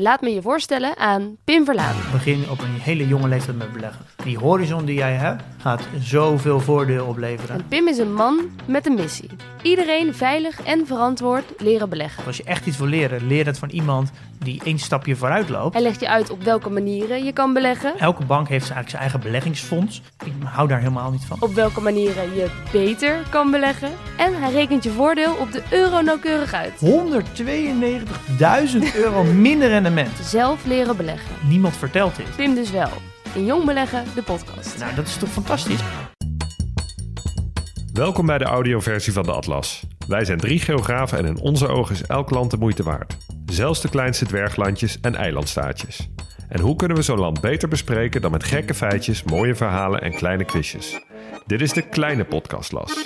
Laat me je voorstellen aan Pim Verlaan. Begin op een hele jonge leeftijd met beleggen. Die horizon die jij hebt, gaat zoveel voordeel opleveren. En Pim is een man met een missie. Iedereen veilig en verantwoord leren beleggen. Als je echt iets wil leren, leer het van iemand die één stapje vooruit loopt. Hij legt je uit op welke manieren je kan beleggen. Elke bank heeft eigenlijk zijn eigen beleggingsfonds. Ik hou daar helemaal niet van. Op welke manieren je beter kan beleggen. En hij rekent je voordeel op de euro nauwkeurig uit. 192.000 euro minder rendement. Zelf leren beleggen. Niemand vertelt dit. Pim dus wel. In Jong Beleggen, de podcast. Nou, dat is toch fantastisch? Welkom bij de audioversie van de Atlas. Wij zijn drie geografen en in onze ogen is elk land de moeite waard. Zelfs de kleinste dwerglandjes en eilandstaatjes. En hoe kunnen we zo'n land beter bespreken dan met gekke feitjes, mooie verhalen en kleine quizjes? Dit is de kleine podcastlas.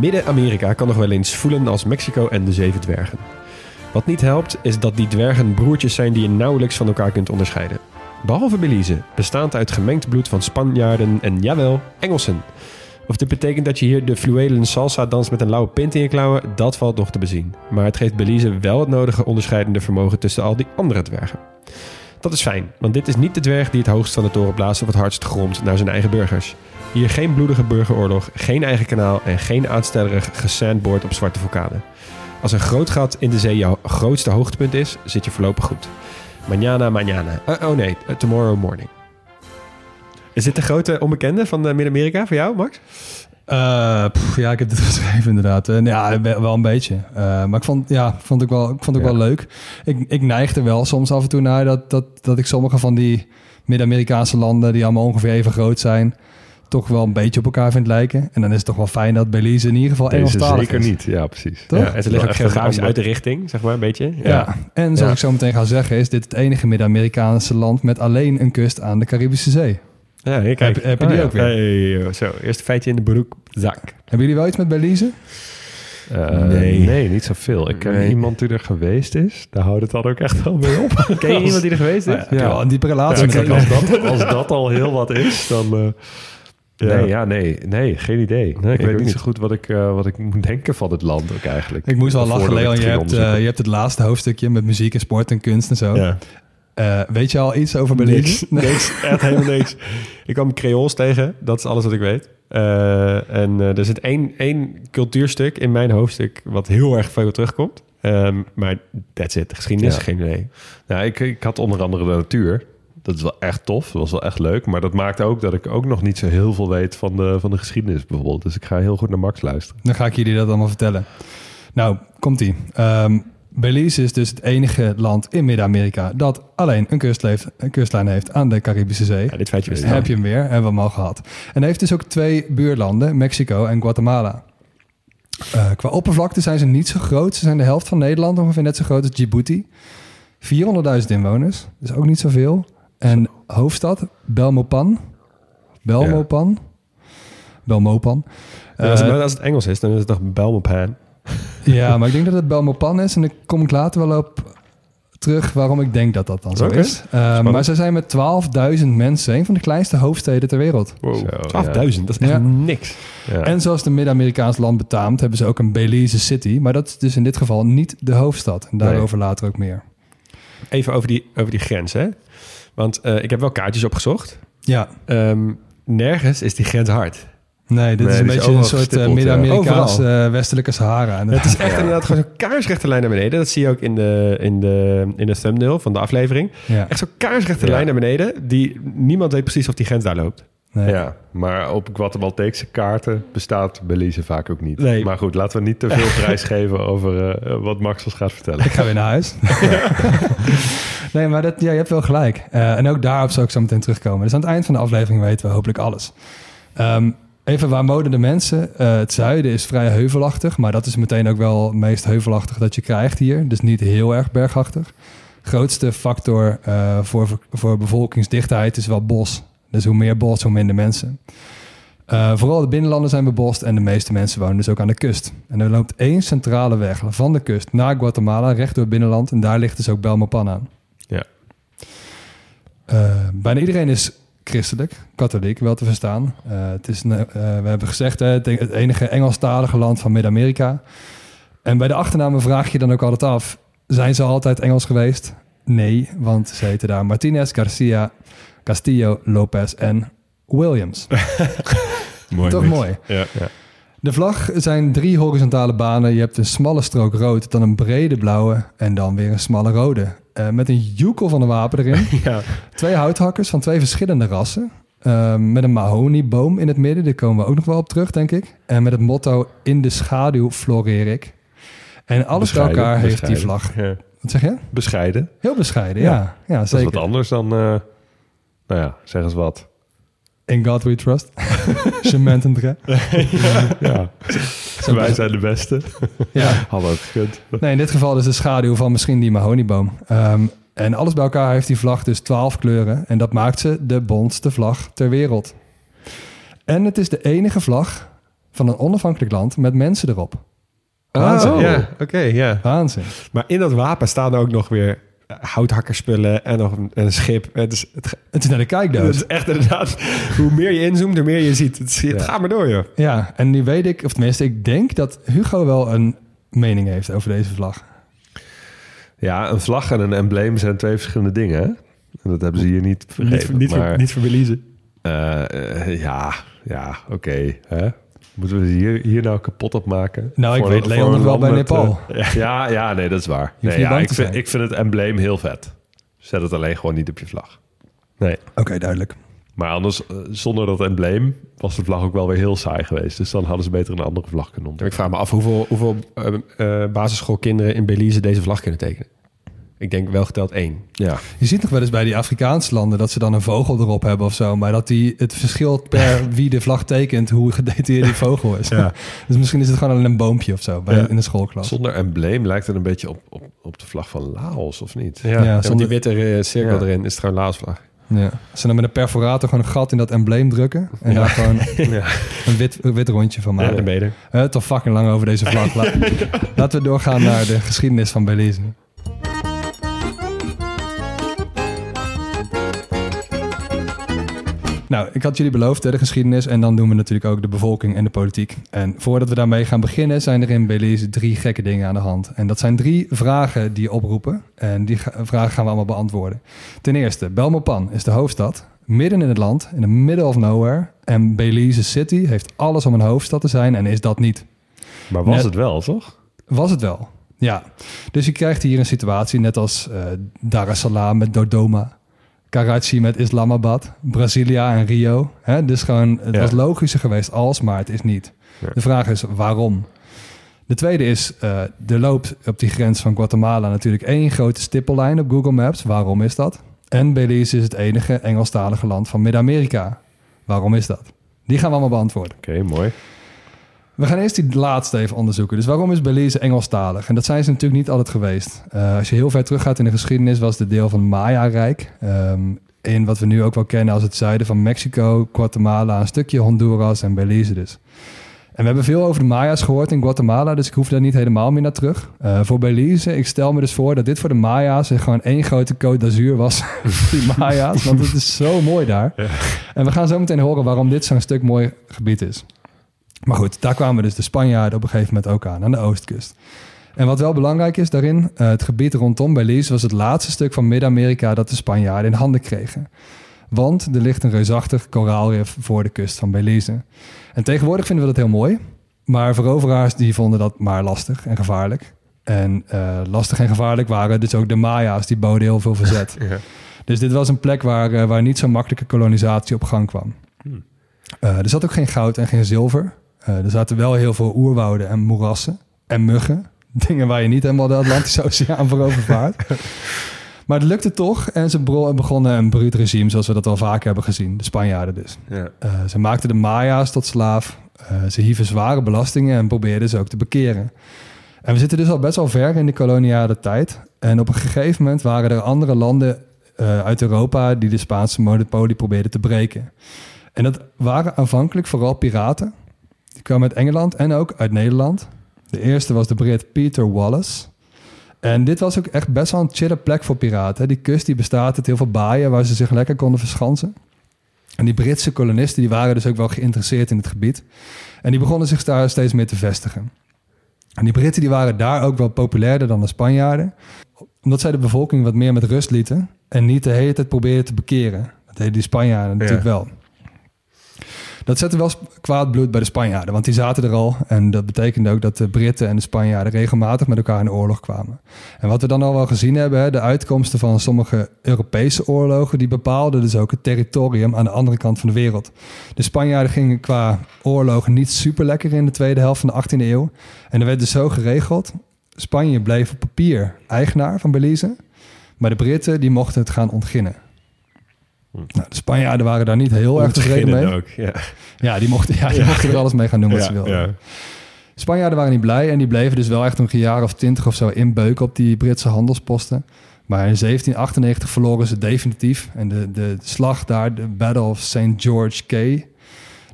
Midden-Amerika kan nog wel eens voelen als Mexico en de Zeven Dwergen. Wat niet helpt, is dat die dwergen broertjes zijn die je nauwelijks van elkaar kunt onderscheiden. Behalve Belize, bestaand uit gemengd bloed van Spanjaarden en jawel, Engelsen. Of dit betekent dat je hier de fluwelen salsa danst met een lauwe pint in je klauwen, dat valt nog te bezien. Maar het geeft Belize wel het nodige onderscheidende vermogen tussen al die andere dwergen. Dat is fijn, want dit is niet de dwerg die het hoogst van de toren blaast of het hardst gromt naar zijn eigen burgers. Hier geen bloedige burgeroorlog, geen eigen kanaal en geen aanstellerig gesandboard op zwarte vulkanen. Als een groot gat in de zee jouw grootste hoogtepunt is, zit je voorlopig goed. Mañana, mañana. Uh, oh nee, uh, tomorrow morning. Is dit de grote onbekende van uh, Midden-Amerika voor jou, Max? Uh, pff, ja, ik heb dit geschreven inderdaad. Ja, wel een beetje. Uh, maar ik vond, ja, vond ik wel, ik vond het ja. wel leuk. Ik, ik neigde wel soms af en toe naar dat, dat, dat ik sommige van die Midden-Amerikaanse landen, die allemaal ongeveer even groot zijn, toch wel een beetje op elkaar vind lijken. En dan is het toch wel fijn dat Belize in ieder geval Engelstalig zeker is. niet, ja precies. Toch? Ja, en ze liggen ook geografisch uit de richting, zeg maar, een beetje. Ja, ja. en zoals ik zo meteen ga zeggen, is dit het enige Midden-Amerikaanse land met alleen een kust aan de Caribische Zee. Ja, kijk. Heb, heb je die oh, ook ja. weer? Hey, zo, eerste feitje in de broekzak. Hebben jullie wel iets met Belize? Uh, nee. nee, niet zoveel. Ik ken nee. iemand die er geweest is. Daar houdt het dan ook echt wel mee op. ken je iemand die er geweest is? Ja, ja. ja. een diepe relatie. Ja, kijk, als, dat, als dat al heel wat is, dan... Uh, ja. Nee, ja, nee, nee, geen idee. Nee, ik, ik weet niet zo goed wat ik, uh, wat ik moet denken van het land ook eigenlijk. Ik moest wel lachen, Leon. Je hebt, uh, je hebt het laatste hoofdstukje met muziek en sport en kunst en zo. Ja. Uh, weet je al iets over Belize? Niks, niks, echt helemaal niks. Ik kwam Creools tegen, dat is alles wat ik weet. Uh, en uh, er zit één, één cultuurstuk in mijn hoofdstuk wat heel erg veel terugkomt. Um, maar that's it, geschiedenis, ja. geen idee. Nou, ik, ik had onder andere de natuur. Dat is wel echt tof, dat was wel echt leuk. Maar dat maakt ook dat ik ook nog niet zo heel veel weet van de, van de geschiedenis bijvoorbeeld. Dus ik ga heel goed naar Max luisteren. Dan ga ik jullie dat allemaal vertellen. Nou, komt-ie. Um, Belize is dus het enige land in Midden-Amerika dat alleen een, kust heeft, een kustlijn heeft aan de Caribische Zee. Ja, dit feitje wist Heb je hem weer, hebben we hem al gehad. En heeft dus ook twee buurlanden, Mexico en Guatemala. Uh, qua oppervlakte zijn ze niet zo groot. Ze zijn de helft van Nederland, ongeveer net zo groot als Djibouti. 400.000 inwoners, dus ook niet zoveel. En hoofdstad, Belmopan. Belmopan. Ja. Belmopan. Ja, als, het, als het Engels is, dan is het toch Belmopan. Ja, maar ik denk dat het Belmopan is. En daar kom ik later wel op terug waarom ik denk dat dat dan zo okay. is. Uh, maar ze zijn met 12.000 mensen een van de kleinste hoofdsteden ter wereld. Wow. 12.000, ja. dat is echt ja. niks. Ja. En zoals de Midden-Amerikaans land betaamt, hebben ze ook een Belize City. Maar dat is dus in dit geval niet de hoofdstad. En daarover nee. later ook meer. Even over die, over die grens, hè? Want uh, ik heb wel kaartjes opgezocht. Ja. Um, nergens is die grens hard. Nee, dit Nee, is een is beetje een soort uh, gestippeld, Midden-Amerikaans ja. uh, westelijke Sahara. En Het is echt inderdaad gewoon zo'n kaarsrechte lijn naar beneden. Dat zie je ook in de, in de, in de thumbnail van de aflevering. ja. Echt zo'n kaarsrechte Ja. lijn naar beneden. Die niemand weet precies of die grens daar loopt. Nee. Ja, maar op Guatemalteekse kaarten bestaat Belize vaak ook niet. Nee. Maar goed, laten we niet te veel prijs geven over eh, wat Max ons gaat vertellen. Ik ga weer naar huis. nee, maar dat, ja, je hebt wel gelijk. Eh, en ook daarop zou ik zo meteen terugkomen. Dus aan het eind van de aflevering weten we hopelijk alles. Ehm, even waar wonen de mensen? Eh, het zuiden is vrij heuvelachtig, maar dat is meteen ook wel het meest heuvelachtig dat je krijgt hier. Dus niet heel erg bergachtig. Grootste factor voor, voor bevolkingsdichtheid is wel bos. Dus hoe meer bos, hoe minder mensen. Eh, vooral de binnenlanden zijn bebost en de meeste mensen wonen dus ook aan de kust. En er loopt één centrale weg van de kust naar Guatemala, recht door het binnenland. En daar ligt dus ook Belmopan aan. Ja. Eh, bijna iedereen is christelijk, katholiek, wel te verstaan. Eh, het is, we hebben gezegd, het enige Engelstalige land van Midden-Amerika. En bij de achternamen vraag je dan ook altijd af, zijn ze altijd Engels geweest? Nee, want ze heten daar Martinez, Garcia, Castillo, Lopez en Williams. mooi. Toch mix. mooi. Ja, ja. De vlag zijn drie horizontale banen. Je hebt een smalle strook rood, dan een brede blauwe en dan weer een smalle rode. Eh, met een joekel van een wapen erin. Ja. Twee houthakkers van twee verschillende rassen. Eh, met een mahoниeboom in het midden. Daar komen we ook nog wel op terug, denk ik. En met het motto in de schaduw floreer ik. En alles bij Bescheiden, elkaar heeft die vlag. Ja. Wat zeg je? Bescheiden. Heel bescheiden, Ja. ja. Ja, Dat is zeker. wat anders dan, eh, nou ja, zeg eens wat. In God we trust. Cement en dre. Ja, wij zijn de beste. Ja. Hadden ook gekund. Nee, in dit geval is de schaduw van misschien die mahonieboom. Ehm, en alles bij elkaar heeft die vlag dus 12 kleuren. En dat maakt ze de bondste vlag ter wereld. En het is de enige vlag van een onafhankelijk land met mensen erop. Waanzin. Oh, ja, oké, ja. Waanzin. Maar in dat wapen staan ook nog weer houthakkerspullen en nog een, een schip. Het is, het, Het is naar de het kijkdoos. is echt inderdaad, hoe meer je inzoomt, hoe meer je ziet. Het, het gaat maar door, joh. Ja, en nu weet ik, of tenminste, ik denk dat Hugo wel een mening heeft over deze vlag. Ja, een vlag en een embleem zijn twee verschillende dingen. Hè? En dat hebben ze hier niet vergeten. Niet, maar, niet voor Belize. eh, eh, ja, ja oké. hè? Moeten we hier, hier nou kapot op maken? Nou, ik weet Leon nog wel bij met, Nepal. ja, ja, nee, dat is waar. Nee, ja, ik, vind, zijn. ik vind het embleem heel vet. Zet het alleen gewoon niet op je vlag. Nee. Oké, duidelijk. Maar anders, eh, zonder dat embleem, was de vlag ook wel weer heel saai geweest. Dus dan hadden ze beter een andere vlag kunnen Ik ontwikkelen. vraag me af hoeveel, hoeveel eh, eh, basisschoolkinderen in Belize deze vlag kunnen tekenen. Ik denk wel geteld één. Ja, Je ziet nog wel eens bij die Afrikaanse landen dat ze dan een vogel erop hebben of zo. Maar dat die, het verschilt per wie de vlag tekent hoe gedetailleerd die vogel is. Ja. Dus misschien is het gewoon alleen een boompje of zo bij, Ja. in de schoolklas. zonder embleem lijkt het een beetje op, op, op de vlag van Laos, of niet? Ja, Ja, ja, zonder- die witte eh, cirkel Ja. erin is het gewoon Laosvlag. Ja. Als ze dan met een perforator gewoon een gat in dat embleem drukken. En daar gewoon Ja, een wit, een wit rondje van ja, maken. dan ben je er. Eh, al fucking lang over deze vlag. La- Laten we doorgaan naar de geschiedenis van Belize. Nou, ik had jullie beloofd, hè, de geschiedenis. En dan doen we natuurlijk ook de bevolking en de politiek. En voordat we daarmee gaan beginnen, zijn er in Belize drie gekke dingen aan de hand. En dat zijn drie vragen die oproepen. En die vragen gaan we allemaal beantwoorden. Ten eerste, Belmopan is de hoofdstad. Midden in het land, in the middle of nowhere. En Belize City heeft alles om een hoofdstad te zijn en is dat niet. Maar was Net- het wel, toch? Was het wel. Ja. Dus je krijgt hier een situatie net als eh Dar es Salaam met Dodoma. Karachi met Islamabad. Brasilia en Rio. Hè? Dus gewoon, het Ja. was logischer geweest als, maar het is niet. Ja. De vraag is waarom? De tweede is, eh er loopt op die grens van Guatemala natuurlijk één grote stippellijn op Google Maps. Waarom is dat? En Belize is het enige Engelstalige land van Midden-Amerika. Waarom is dat? Die gaan we allemaal beantwoorden. Oké, mooi. We gaan eerst die laatste even onderzoeken. Dus waarom is Belize Engelstalig? En dat zijn ze natuurlijk niet altijd geweest. Eh, als je heel ver teruggaat in de geschiedenis, was het deel van het Maya-rijk. Ehm, in wat we nu ook wel kennen als het zuiden van Mexico, Guatemala, een stukje Honduras en Belize dus. En we hebben veel over de Maya's gehoord in Guatemala, dus ik hoef daar niet helemaal meer naar terug. Eh, voor Belize, ik stel me dus voor dat dit voor de Maya's gewoon één grote Côte d'Azur was. die Maya's, want het is zo mooi daar. Ja. En we gaan zo meteen horen waarom dit zo'n stuk mooi gebied is. Maar goed, daar kwamen dus de Spanjaarden op een gegeven moment ook aan, aan de oostkust. En wat wel belangrijk is daarin, eh, het gebied rondom Belize was het laatste stuk van Midden-Amerika dat de Spanjaarden in handen kregen. Want er ligt een reusachtig koraalrif voor de kust van Belize. En tegenwoordig vinden we dat heel mooi. Maar veroveraars die vonden dat maar lastig en gevaarlijk. En eh, lastig en gevaarlijk waren dus ook de Maya's, die boden heel veel verzet. Ja. Dus dit was een plek waar, eh, waar niet zo makkelijke kolonisatie op gang kwam. Eh, er zat ook geen goud en geen zilver. Eh, er zaten wel heel veel oerwouden en moerassen en muggen. Dingen waar je niet helemaal de Atlantische Oceaan voor overvaart. Maar het lukte toch en ze begonnen een bruut regime zoals we dat al vaker hebben gezien. De Spanjaarden dus. Ja. Eh, ze maakten de Maya's tot slaaf. Eh, ze hieven zware belastingen en probeerden ze ook te bekeren. En we zitten dus al best wel ver in de koloniale tijd. En op een gegeven moment waren er andere landen uit Europa die de Spaanse monopolie probeerden te breken. En dat waren aanvankelijk vooral piraten. Die kwamen uit Engeland en ook uit Nederland. De eerste was de Brit Peter Wallace. En dit was ook echt best wel een chille plek voor piraten. Die kust die bestaat uit heel veel baaien waar ze zich lekker konden verschansen. En die Britse kolonisten die waren dus ook wel geïnteresseerd in het gebied. En die begonnen zich daar steeds meer te vestigen. En die Britten die waren daar ook wel populairder dan de Spanjaarden. Omdat zij de bevolking wat meer met rust lieten. En niet de hele tijd probeerden te bekeren. Dat deden die Spanjaarden natuurlijk wel. Dat zette wel kwaad bloed bij de Spanjaarden, want die zaten er al. En dat betekende ook dat de Britten en de Spanjaarden regelmatig met elkaar in oorlog kwamen. En wat we dan al wel gezien hebben, hè, de uitkomsten van sommige Europese oorlogen, die bepaalden dus ook het territorium aan de andere kant van de wereld. De Spanjaarden gingen qua oorlogen niet super lekker in de tweede helft van de 18e eeuw. En er werd dus zo geregeld. Spanje bleef op papier eigenaar van Belize, maar de Britten die mochten het gaan ontginnen. Nou, de Spanjaarden waren daar niet heel erg tevreden mee. Ook, ja. Ja, die mochten, ja, die Ja. mochten er alles mee gaan doen wat ze wilden. ja. Spanjaarden waren niet blij en die bleven dus wel echt nog een jaar of twintig of zo inbeuken op die Britse handelsposten. Maar in 1798 verloren ze definitief. En de, de slag daar, de Battle of St. George Cay,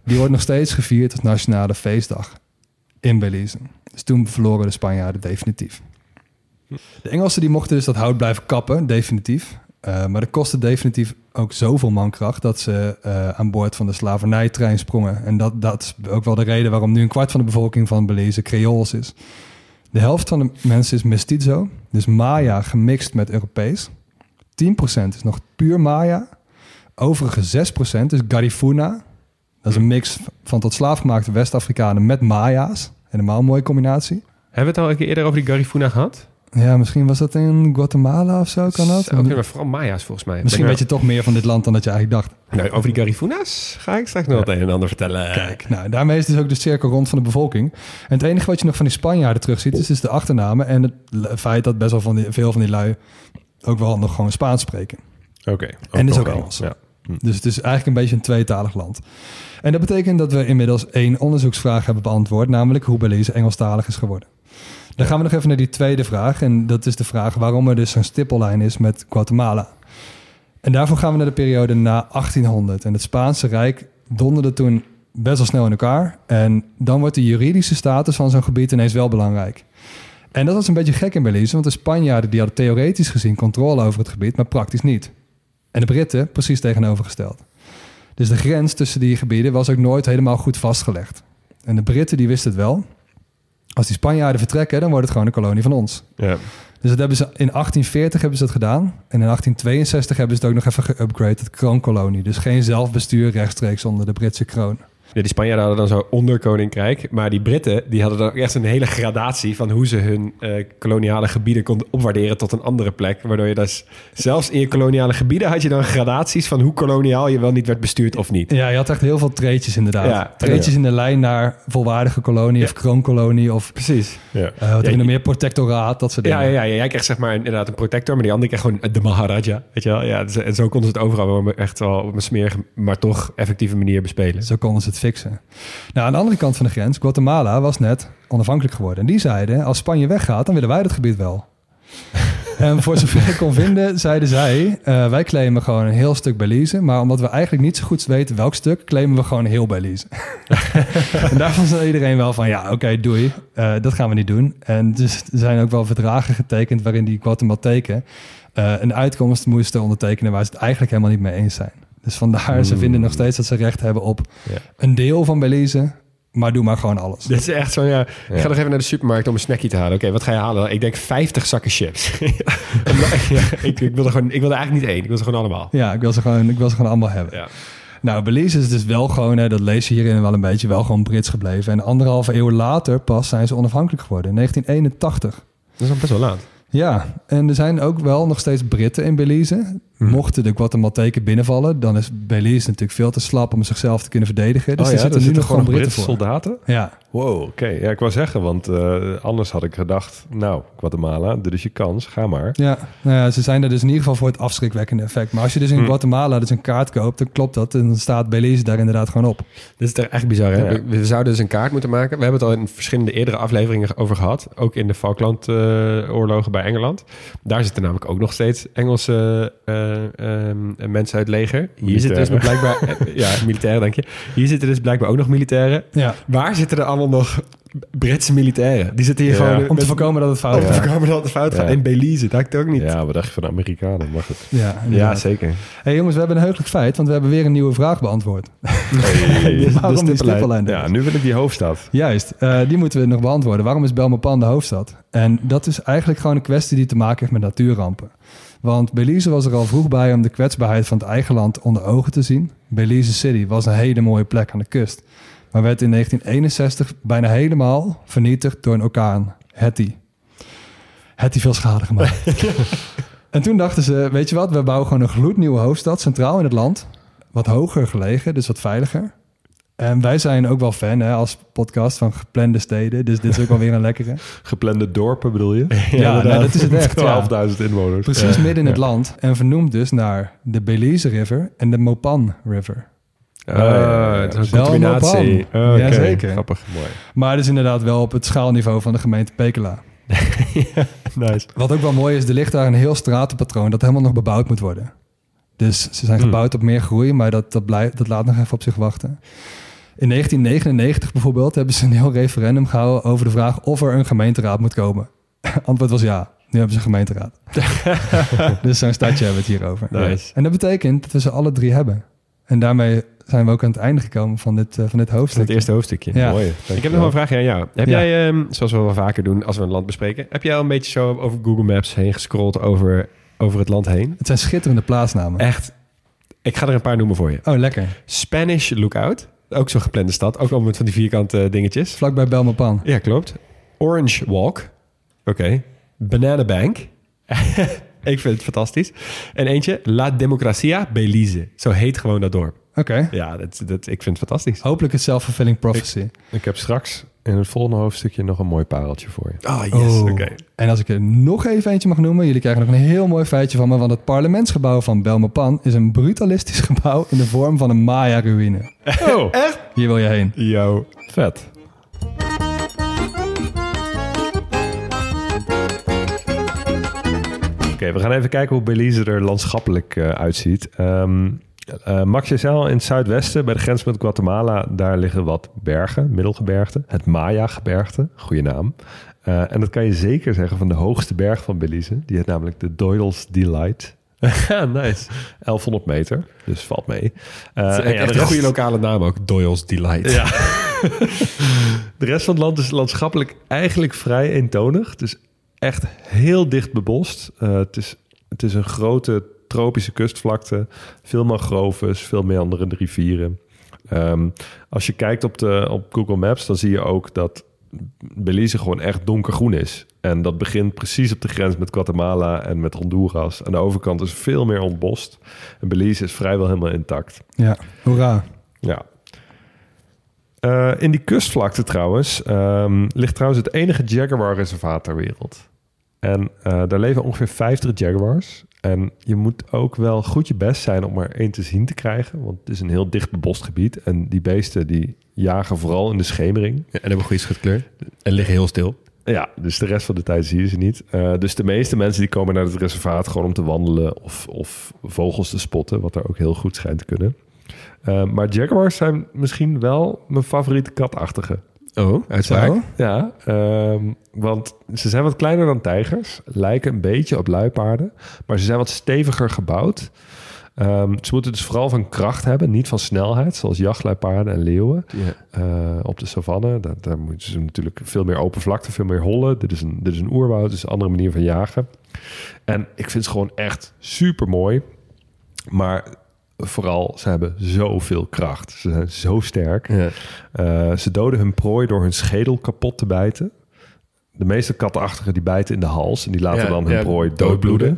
die wordt nog steeds gevierd als nationale feestdag in Belize. Dus toen verloren de Spanjaarden definitief. De Engelsen die mochten dus dat hout blijven kappen, definitief. Eh, maar dat kostte definitief ook zoveel mankracht dat ze eh, aan boord van de slavernijtrein sprongen. En dat, dat is ook wel de reden waarom nu een kwart van de bevolking van Belize Creools is. De helft van de mensen is mestizo, dus Maya gemixt met Europees. 10% is nog puur Maya. Overige 6% is Garifuna. Dat is een mix van tot slaafgemaakte West-Afrikanen met Maya's. Helemaal een mooie combinatie. Hebben we het al een keer eerder over die Garifuna gehad? Ja, misschien was dat in Guatemala of zo, kan dat? Oké, maar vooral Maya's volgens mij. Misschien weet je toch meer van dit land dan dat je eigenlijk dacht. Nou, over die Garifuna's ga ik straks nog wat een en ander vertellen. Kijk, nou, daarmee is dus ook de cirkel rond van de bevolking. En het enige wat je nog van die Spanjaarden terugziet, is dus de achternamen en het feit dat best wel van die, veel van die lui ook wel nog gewoon Spaans spreken. Oké. En dus ook. Engels. Ja. Dus het is eigenlijk een beetje een tweetalig land. En dat betekent dat we inmiddels één onderzoeksvraag hebben beantwoord, namelijk hoe Belize Engelstalig is geworden. Dan gaan we nog even naar die tweede vraag. En dat is de vraag waarom er dus zo'n stippellijn is met Guatemala. En daarvoor gaan we naar de periode na 1800. En het Spaanse Rijk donderde toen best wel snel in elkaar. En dan wordt de juridische status van zo'n gebied ineens wel belangrijk. En dat was een beetje gek in Belize, want de Spanjaarden die hadden theoretisch gezien controle over het gebied, maar praktisch niet. En de Britten precies tegenovergesteld. Dus de grens tussen die gebieden was ook nooit helemaal goed vastgelegd. En de Britten die wisten het wel. Als die Spanjaarden vertrekken, dan wordt het gewoon een kolonie van ons. Ja. Dus dat hebben ze, in 1840 hebben ze dat gedaan. En in 1862 hebben ze het ook nog even geüpgrade tot kroonkolonie. Dus geen zelfbestuur rechtstreeks onder de Britse kroon. Die Spanjaarden hadden dan zo onderkoninkrijk. Maar die Britten die hadden dan echt een hele gradatie van hoe ze hun eh, koloniale gebieden konden opwaarderen tot een andere plek. Waardoor je dus zelfs in je koloniale gebieden had je dan gradaties van hoe koloniaal je wel niet werd bestuurd of niet. Ja, je had echt heel veel treetjes inderdaad. Ja, treetjes ja. in de lijn naar volwaardige kolonie of kroonkolonie of Precies. Ja. eh, wat heb je Ja, nog meer protectoraat, dat soort dingen. Ja, ja, ja, jij krijgt zeg maar inderdaad een protector, maar die andere kreeg gewoon de Maharaja. Weet je wel? Ja, dus- en zo konden ze het overal wel echt wel op een smerige, maar toch effectieve manier bespelen. Zo konden ze het fixen. Nou, aan de andere kant van de grens, Guatemala was net onafhankelijk geworden. En die zeiden, als Spanje weggaat, dan willen wij dat gebied wel. en voor zover ik kon vinden, zeiden zij, eh, wij claimen gewoon een heel stuk Belize. Maar omdat we eigenlijk niet zo goed weten welk stuk, claimen we gewoon heel Belize. en daarvan zei iedereen wel van, ja, oké, doei. Eh, dat gaan we niet doen. En dus er zijn ook wel verdragen getekend waarin die Guatemalteken eh, een uitkomst moesten ondertekenen waar ze het eigenlijk helemaal niet mee eens zijn. Dus vandaar, ze vinden nog steeds dat ze recht hebben op Ja. een deel van Belize, maar doe maar gewoon alles. Dit is echt zo, ja. Ik ga nog even naar de supermarkt om een snackje te halen. Oké, wat ga je halen? Ik denk 50 zakken chips. ja, ik, ik wilde gewoon, ik wilde eigenlijk niet één. Ik wilde ze gewoon allemaal. Ja, ik wil ze gewoon, ik wil ze gewoon allemaal hebben. Ja. Nou, Belize is dus wel gewoon, hè, dat lees je hierin wel een beetje, wel gewoon Brits gebleven. En anderhalve eeuw later pas zijn ze onafhankelijk geworden, in 1981. Dat is al best wel laat. Ja, en er zijn ook wel nog steeds Britten in Belize. Mochten de Guatemalteken binnenvallen, dan is Belize natuurlijk veel te slap om zichzelf te kunnen verdedigen. Dus oh er ja, zitten er nu nog gewoon Britse voor. soldaten? Ja, Wow, oké. Ja, ik wou zeggen, want eh, anders had ik gedacht... Nou, Guatemala, dit is je kans, ga maar. ja. Nou ja, ze zijn er dus in ieder geval voor het afschrikwekkende effect. Maar als je dus in Hm. Guatemala dus een kaart koopt, dan klopt dat. En dan staat Belize daar inderdaad gewoon op. Dit is toch echt bizar, hè? Ja. We, we zouden dus een kaart moeten maken. We hebben het al in verschillende eerdere afleveringen over gehad. Ook in de Falkland-oorlogen bij Engeland. Daar zitten namelijk ook nog steeds Engelse eh, ehm, mensen uit het leger. Hier zitten dus blijkbaar... eh, ja, militairen, dank je. Hier zitten dus blijkbaar ook nog militairen. Ja, Waar zitten er allemaal nog Britse militairen? Die zitten hier Ja. gewoon... om te voorkomen dat het fout Om te gaat. voorkomen dat het fout gaat. In Belize, dat ik het ook niet. Ja, wat dacht je van de Amerikanen? Maar goed. Ja, zeker. hey, jongens, we hebben een heugelijk feit, want we hebben weer een nieuwe vraag beantwoord. Hey. Waarom die stippellijn? Ja, nu wil ik die hoofdstad. Juist, eh, die moeten we nog beantwoorden. Waarom is Belmopan de hoofdstad? En dat is eigenlijk gewoon een kwestie die te maken heeft met natuurrampen. Want Belize was er al vroeg bij om de kwetsbaarheid van het eigen land onder ogen te zien. Belize City was een hele mooie plek aan de kust. Maar werd in 1961 bijna helemaal vernietigd door een orkaan, Hattie. Hattie veel schade gemaakt. en toen dachten ze, weet je wat, we bouwen gewoon een gloednieuwe hoofdstad, centraal in het land. Wat hoger gelegen, dus wat veiliger. En wij zijn ook wel fan hè, als podcast van geplande steden. Dus dit is ook wel weer een lekkere. Geplande dorpen bedoel je? Ja, nee, dat is het echt, ja. 12.000 inwoners. Precies Ja. midden in het land. En vernoemd dus naar de Belize River en de Mopan River. Ja, het is een Wel combinatie. Oké. Jazeker. Grappig. Mooi. Maar dus inderdaad wel op het schaalniveau van de gemeente Pekela. Nice. Wat ook wel mooi is, er ligt daar een heel stratenpatroon dat helemaal nog bebouwd moet worden. Dus ze zijn Hmm. gebouwd op meer groei, maar dat, dat, blijft, dat laat nog even op zich wachten. In 1999 bijvoorbeeld hebben ze een heel referendum gehouden over de vraag of er een gemeenteraad moet komen. Antwoord was ja. Nu hebben ze een gemeenteraad. dus zo'n stadje hebben we het hier over. Nice. En dat betekent dat we ze alle drie hebben. En daarmee zijn we ook aan het einde gekomen van dit, eh, van dit hoofdstuk. het eerste hoofdstukje. Ja. Mooi. Ik heb nog een vraagje aan jou. Heb Ja. jij, ehm, zoals we wel vaker doen als we een land bespreken, heb jij al een beetje zo over Google Maps heen gescrolld over, over het land heen? Het zijn schitterende plaatsnamen. Echt. Ik ga er een paar noemen voor je. Oh, lekker. Spanish Lookout. Ook zo'n geplande stad. Ook al met van die vierkante dingetjes. Vlakbij Belmopan. Ja, klopt. Orange Walk. Oké. Banana Bank. ik vind het fantastisch. En eentje, La Democracia Belize. Zo heet gewoon dat dorp. Oké. Ja, dat, dat, ik vind het fantastisch. Hopelijk een self-fulfilling prophecy. Ik heb straks in het volgende hoofdstukje nog een mooi pareltje voor je. Oh, yes. Oh. Oké. En als ik er nog even eentje mag noemen, jullie krijgen nog een heel mooi feitje van me, want het parlementsgebouw van Belmopan is een brutalistisch gebouw in de vorm van een Maya-ruïne. Oh, Hier wil je heen. Yo. vet. Oké, we gaan even kijken hoe Belize er landschappelijk eh, uitziet. Ehm eh Max, je zei al, in het zuidwesten, bij de grens met Guatemala, daar liggen wat bergen, middelgebergte. Het Maya-gebergte, goede naam. Eh, en dat kan je zeker zeggen van de hoogste berg van Belize. Die heet namelijk de Doyle's Delight. nice. 1100 meter, dus valt mee. Eh, en ja, echt de een goede lokale naam ook. Doyle's Delight. Ja. de rest van het land is landschappelijk eigenlijk vrij eentonig. Het is echt heel dicht bebost. Eh, het, is, het is een grote tropische kustvlakte. Veel mangroves, veel meanderende rivieren. Ehm, als je kijkt op, de, op Google Maps, dan zie je ook dat Belize gewoon echt donkergroen is. En dat begint precies op de grens met Guatemala en met Honduras. Aan de overkant is veel meer ontbost. En Belize is vrijwel helemaal intact. Ja, hoera. Ja. Eh, in die kustvlakte trouwens ehm, ligt trouwens het enige jaguar-reservaat ter wereld. En eh, daar leven ongeveer 50 jaguars. En je moet ook wel goed je best zijn om er één te zien te krijgen. Want het is een heel dicht bebost gebied. En die beesten die jagen vooral in de schemering. Ja, en hebben goede schutkleur. En liggen heel stil. Ja, dus de rest van de tijd zie je ze niet. Eh, dus de meeste mensen die komen naar het reservaat gewoon om te wandelen of, of vogels te spotten, wat er ook heel goed schijnt te kunnen. Eh, maar jaguars zijn misschien wel mijn favoriete katachtige. Oh, uitspraak. Zo. Ja, ehm, want ze zijn wat kleiner dan tijgers, lijken een beetje op luipaarden, maar ze zijn wat steviger gebouwd. Ehm, ze moeten dus vooral van kracht hebben, niet van snelheid, zoals jachtluipaarden en leeuwen. Eh, op de savanne, daar, daar moeten ze natuurlijk veel meer open vlakte, veel meer hollen. Dit is een, dit is een oerwoud, dus een andere manier van jagen. En ik vind ze gewoon echt super mooi. Maar vooral, ze hebben zoveel kracht. Ze zijn zo sterk. Ja. Eh, ze doden hun prooi door hun schedel kapot te bijten. De meeste katachtigen die bijten in de hals en die laten Ja, dan hun ja, prooi doodbloeden.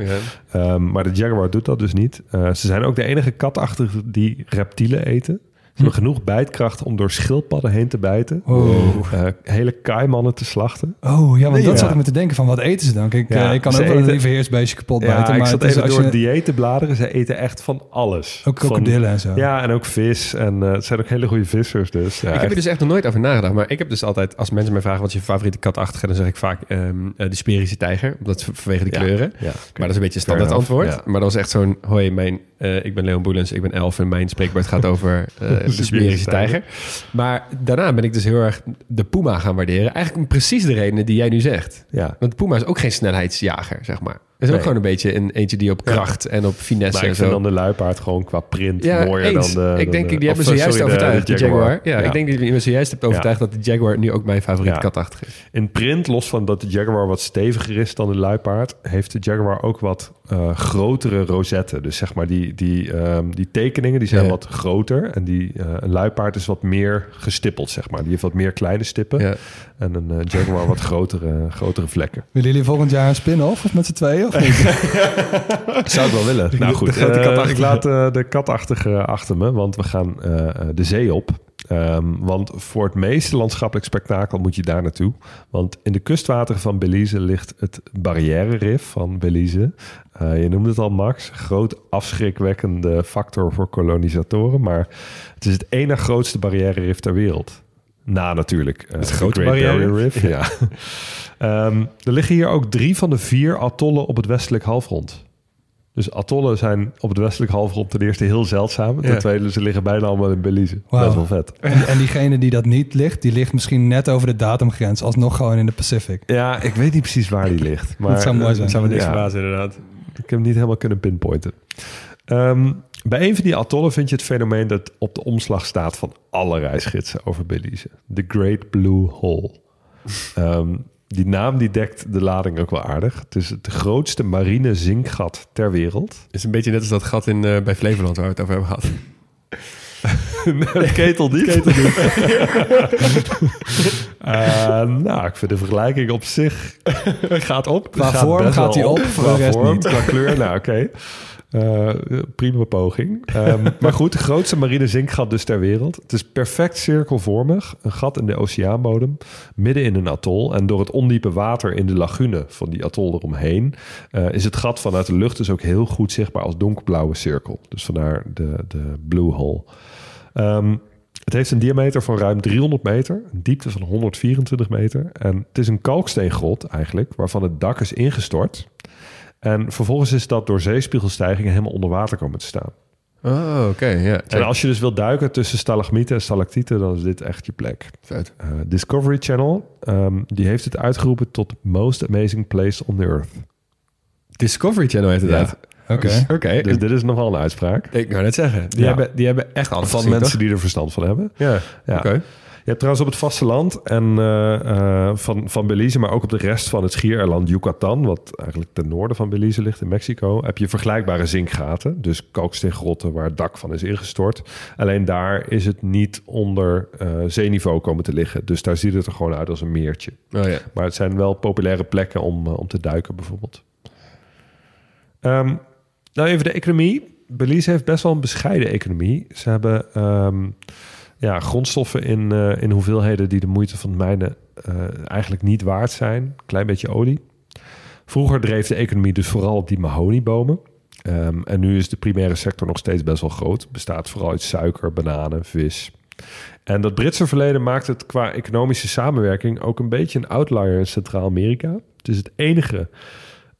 Ehm, maar de jaguar doet dat dus niet. Eh, ze zijn ook de enige katachtigen die reptielen eten. Ze hebben genoeg bijtkracht om door schildpadden heen te bijten. Oh. Eh, hele kaimannen te slachten. Oh ja, want dat Ja. zat ik me te denken van wat eten ze dan? Kijk, Ja, eh, ik kan ook wel een eten- lieve heersbeestje kapot Ja, bijten, ik maar zat het is even door je- het dieet te bladeren. Ze eten echt van alles. ook Van- krokodillen en zo. Ja, en ook vis. En eh, het zijn ook hele goede vissers. Dus, ja, ik heb er dus echt nog nooit over nagedacht. Maar ik heb dus altijd, als mensen mij vragen wat is je favoriete katachtige, dan zeg ik vaak ehm, eh, de Sperische tijger. Omdat vanwege de Ja, kleuren. ja, Maar dat is een beetje een standaard antwoord. ja. Maar dat was echt zo'n... Hoi, mijn, eh, ik ben Leon Boelens, ik ben elf en mijn spreekwoord gaat over eh, de Smerische tijger. Maar daarna ben ik dus heel erg de Puma gaan waarderen. Eigenlijk precies de redenen die jij nu zegt. ja. Want de Puma is ook geen snelheidsjager, zeg maar. Het is ook Nee. gewoon een beetje een eentje die op Ja. kracht en op finesse Maar en ik vind zo... dan de luipaard gewoon qua print Ja, mooier eens. dan de... ik denk, de- die hebben ze juist sorry, overtuigd, de Jaguar. Ja, Ja. ik denk dat je me zojuist hebt overtuigd dat de Jaguar nu ook mijn favoriete Ja. katachtig is. In print, los van dat de Jaguar wat steviger is dan de luipaard... heeft de Jaguar ook wat eh, grotere rosetten. Dus zeg maar die, die, ehm, die tekeningen die zijn Ja. wat groter. En die, eh, een luipaard is wat meer gestippeld, zeg maar. Die heeft wat meer kleine stippen. Ja. En een eh, Jaguar wat grotere, grotere vlekken. Willen jullie volgend jaar een spin-off of met z'n tweeën? Of niet? Zou ik wel willen. Nou goed, de grote eh, katachtige. ik laat eh, de katachtige achter me, want we gaan eh, eh, de zee op. Ehm, want voor het meeste landschappelijk spektakel moet je daar naartoe. Want in de kustwateren van Belize ligt het Barrière Rif van Belize. Eh, je noemde het al, Max. Groot afschrikwekkende factor voor kolonisatoren. Maar het is het ene grootste barrière rif ter wereld. Na natuurlijk. eh, Het de grote Barrier Reef. Ja. Ehm, er liggen hier ook drie van de vier atollen op het westelijk halfrond. Dus atollen zijn op het westelijk halfrond ten eerste heel zeldzaam. Ten Ja. tweede, ze liggen bijna allemaal in Belize. Dat is wel vet. en, en diegene die dat niet ligt, die ligt misschien net over de datumgrens, alsnog gewoon in de Pacific. Ja, ik weet niet precies waar die ligt. Maar, zou mooi zijn. Dat zou me niks Ja. verbazen inderdaad. Ik heb hem niet helemaal kunnen pinpointen. Ehm, bij een van die atollen vind je het fenomeen dat op de omslag staat van alle reisgidsen over Belize. The Great Blue Hole. Ehm, die naam die dekt de lading ook wel aardig. Het is het grootste marine zinkgat ter wereld. Het is een beetje net als dat gat in, eh, bij Flevoland waar we het over hebben gehad. Het ketel niet. Eh, nou, ik vind de vergelijking op zich gaat op. Qua gaat vorm gaat hij op, voor de rest niet. Qua kleur, nou oké. Eh, prima poging. Ehm, maar goed, de grootste marine zinkgat dus ter wereld. Het is perfect cirkelvormig. Een gat in de oceaanbodem, midden in een atol. En door het ondiepe water in de lagune van die atol eromheen... eh, is het gat vanuit de lucht dus ook heel goed zichtbaar als donkerblauwe cirkel. Dus vandaar de, de blue hole. Ehm, het heeft een diameter van ruim 300 meter, een diepte van 124 meter. En het is een kalksteengrot eigenlijk, waarvan het dak is ingestort. En vervolgens is dat door zeespiegelstijgingen helemaal onder water komen te staan. Oh, oké. ja. En als je dus wilt duiken tussen stalagmieten en stalactieten, dan is dit echt je plek. Vet. Eh, Discovery Channel, ehm, die heeft het uitgeroepen tot most amazing place on the earth. Discovery Channel heet het Ja. uit. Oké. Oké. Dus dit is nogal een uitspraak. Ik wou net zeggen. Die, Ja. hebben, die hebben echt alles Van gezien, mensen toch? die er verstand van hebben. Ja, Ja. oké. Je hebt trouwens op het vasteland en eh, eh, van, van Belize, maar ook op de rest van het schiereiland Yucatan, wat eigenlijk ten noorden van Belize ligt in Mexico, heb je vergelijkbare zinkgaten. Dus kalksteengrotten waar het dak van is ingestort. Alleen daar is het niet onder eh, zeeniveau komen te liggen. Dus daar ziet het er gewoon uit als een meertje. Oh ja. Maar het zijn wel populaire plekken om, om te duiken bijvoorbeeld. Ehm, nou, even de economie. Belize heeft best wel een bescheiden economie. Ze hebben ehm, ja, grondstoffen in, eh, in hoeveelheden die de moeite van het mijnen eh, eigenlijk niet waard zijn. Klein beetje olie. Vroeger dreef de economie dus vooral op die mahoniebomen. Ehm, en nu is de primaire sector nog steeds best wel groot. Bestaat vooral uit suiker, bananen, vis. En dat Britse verleden maakt het qua economische samenwerking ook een beetje een outlier in Centraal-Amerika. Het is het enige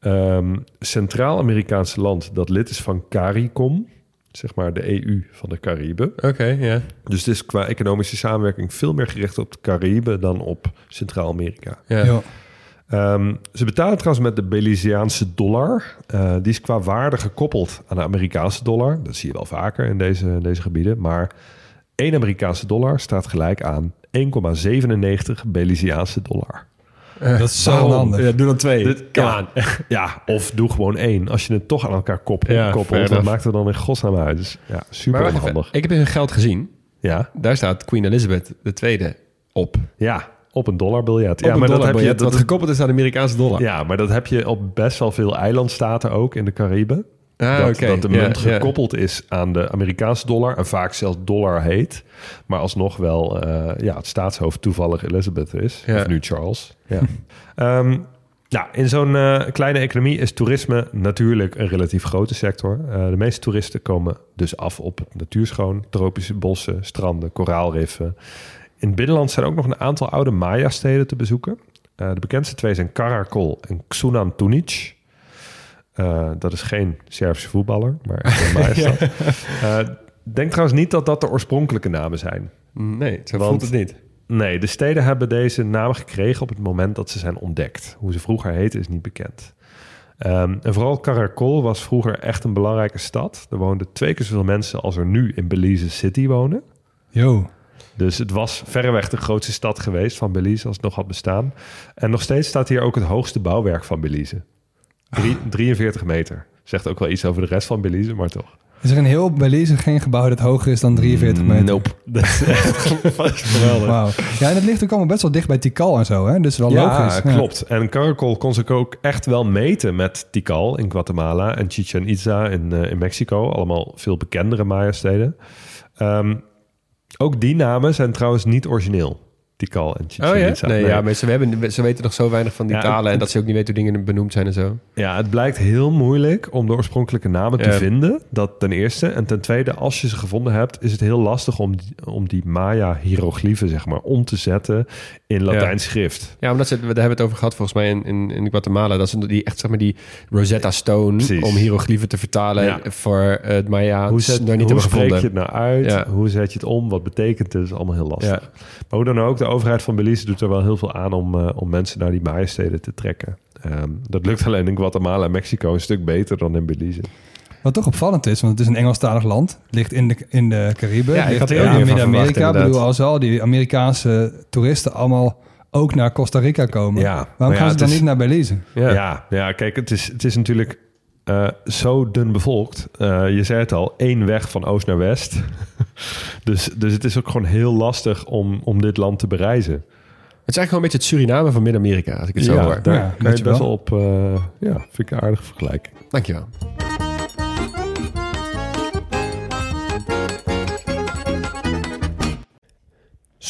ehm, Centraal-Amerikaanse land dat lid is van CARICOM, zeg maar de EU van de Cariben. Oké, ja. Dus het is qua economische samenwerking veel meer gericht op de Cariben dan op Centraal-Amerika. ja. Ja. Ehm, ze betalen trouwens met de Belizeaanse dollar. Eh, die is qua waarde gekoppeld aan de Amerikaanse dollar. Dat zie je wel vaker in deze, in deze gebieden. Maar één Amerikaanse dollar staat gelijk aan 1,97 Belizeaanse dollar. Dat is zo handig. Ja, doe dan twee. Dit- Come ja. of doe gewoon één. Als je het toch aan elkaar koppelt, Ja, koppelt enough. maakt er dan in godsnaam uit? Dus ja, super handig. Ik heb hun geld gezien. Ja, Daar staat Queen Elizabeth II op. ja. op een dollarbiljet. Op ja, een maar dat heb je, dat, wat gekoppeld is aan de Amerikaanse dollar. ja, maar dat heb je op best wel veel eilandstaten ook in de Cariben. Ah, dat, de munt gekoppeld is aan de Amerikaanse dollar en vaak zelfs dollar heet, maar alsnog wel eh, ja, het staatshoofd toevallig Elizabeth is, of nu Charles. Ja. Ehm, ja, in zo'n eh, kleine economie is toerisme natuurlijk een relatief grote sector. Eh, de meeste toeristen komen dus af op het natuurschoon, tropische bossen, stranden, koraalriffen. In het binnenland zijn ook nog een aantal oude Maya-steden te bezoeken. De bekendste twee zijn Karakol en Xunan Tunic. Eh, dat is geen Servische voetballer, maar een Maya-stad. Eh, denk trouwens niet dat dat de oorspronkelijke namen zijn. Nee, zo Want- voelt het niet. Nee, de steden hebben deze naam gekregen op het moment dat ze zijn ontdekt. Hoe ze vroeger heten is niet bekend. Ehm, en vooral Karakol was vroeger echt een belangrijke stad. Er woonden twee keer zoveel mensen als er nu in Belize City wonen. Yo. Dus het was verreweg de grootste stad geweest van Belize als het nog had bestaan. En nog steeds staat hier ook het hoogste bouwwerk van Belize. Drie- 43 meter. Zegt ook wel iets over de rest van Belize, maar toch. Is er in heel Belize geen gebouw dat hoger is dan 43 meter? Nope. Dat is echt geweldig. Wauw. Ja, en het ligt ook allemaal best wel dicht bij Tikal en zo, hè? Dus wel Ja, logisch. klopt. En Caracol kon zich ook echt wel meten met Tikal in Guatemala en Chichen Itza in, eh, in Mexico. Allemaal veel bekendere Maya-steden. Ehm, ook die namen zijn trouwens niet origineel. Tikal en Chichen Oh ja? Itza. Nee, ja, maar ze, hebben, ze weten nog zo weinig van die Ja, talen... en het- dat ze ook niet weten hoe dingen benoemd zijn en zo. Ja, het blijkt heel moeilijk om de oorspronkelijke namen te vinden. Dat ten eerste. En ten tweede, als je ze gevonden hebt, is het heel lastig om die, om die Maya-hieroglyphen, zeg maar, om te zetten in Latijns schrift. Ja, omdat ze, daar hebben we het over gehad volgens mij in, in, in Guatemala. Dat ze die echt, zeg maar, die Rosetta Stone... Precies. om hieroglyphen te vertalen Ja. voor eh, het Maya's... Hoe, zet, daar niet hoe spreek gevonden. je het nou uit? Ja. Hoe zet je het om? Wat betekent het? is allemaal heel lastig. Ja. Maar hoe dan ook, de overheid van Belize doet er wel heel veel aan om, eh, om mensen naar die Maya-steden te trekken. Ehm, dat lukt alleen in Guatemala en Mexico een stuk beter dan in Belize. Wat toch opvallend is, want het is een Engelstalig land. Het ligt in de, in de Cariben. Ja, ik had in ook van Midden-Amerika. Ik bedoel, als al die Amerikaanse toeristen allemaal ook naar Costa Rica komen. Ja, Waarom ja, gaan ze dan is- niet naar Belize? Ja. Ja, ja, kijk, het is, het is natuurlijk eh, zo dun bevolkt. Eh, je zei het al, één weg van oost naar west. dus, dus het is ook gewoon heel lastig om, om dit land te bereizen. Het is eigenlijk gewoon een beetje het Suriname van Midden-Amerika, als ik het zo ja, hoor. daar Ja, kan je best wel. wel op... eh, ja, vind ik een aardige vergelijking. Dankjewel.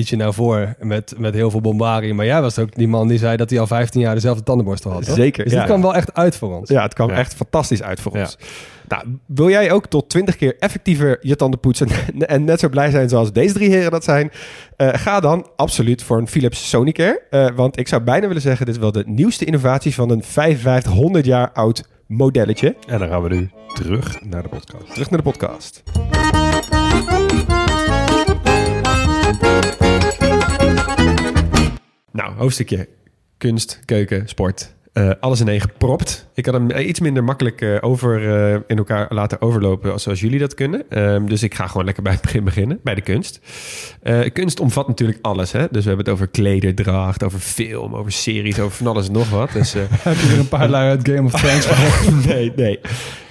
studietje nou voor met, met heel veel bombardie. Maar jij was ook die man die zei dat hij al 15 jaar dezelfde tandenborstel had. toch? Zeker, Dus ja. dit kwam wel echt uit voor ons. Ja, het kwam Ja. echt fantastisch uit voor Ja. ons. Nou, wil jij ook tot 20 keer effectiever je tanden poetsen en net zo blij zijn zoals deze drie heren dat zijn? Eh, ga dan absoluut voor een Philips Sonicare. Eh, want ik zou bijna willen zeggen, dit is wel de nieuwste innovatie van een 5500 jaar oud modelletje. En dan gaan we nu terug naar de podcast. Terug naar de podcast. Nou, hoofdstukje kunst, keuken, sport. Eh, alles in één gepropt. Ik had hem eh, iets minder makkelijk eh, over, in elkaar laten overlopen als zoals jullie dat kunnen. Ehm, dus ik ga gewoon lekker bij het begin beginnen, bij de kunst. Kunst omvat natuurlijk alles. Hè? Dus we hebben het over klederdracht, over film, over series, over van alles en nog wat. Dus, Heb je weer een paar lui uit Game of Thrones nee, nee.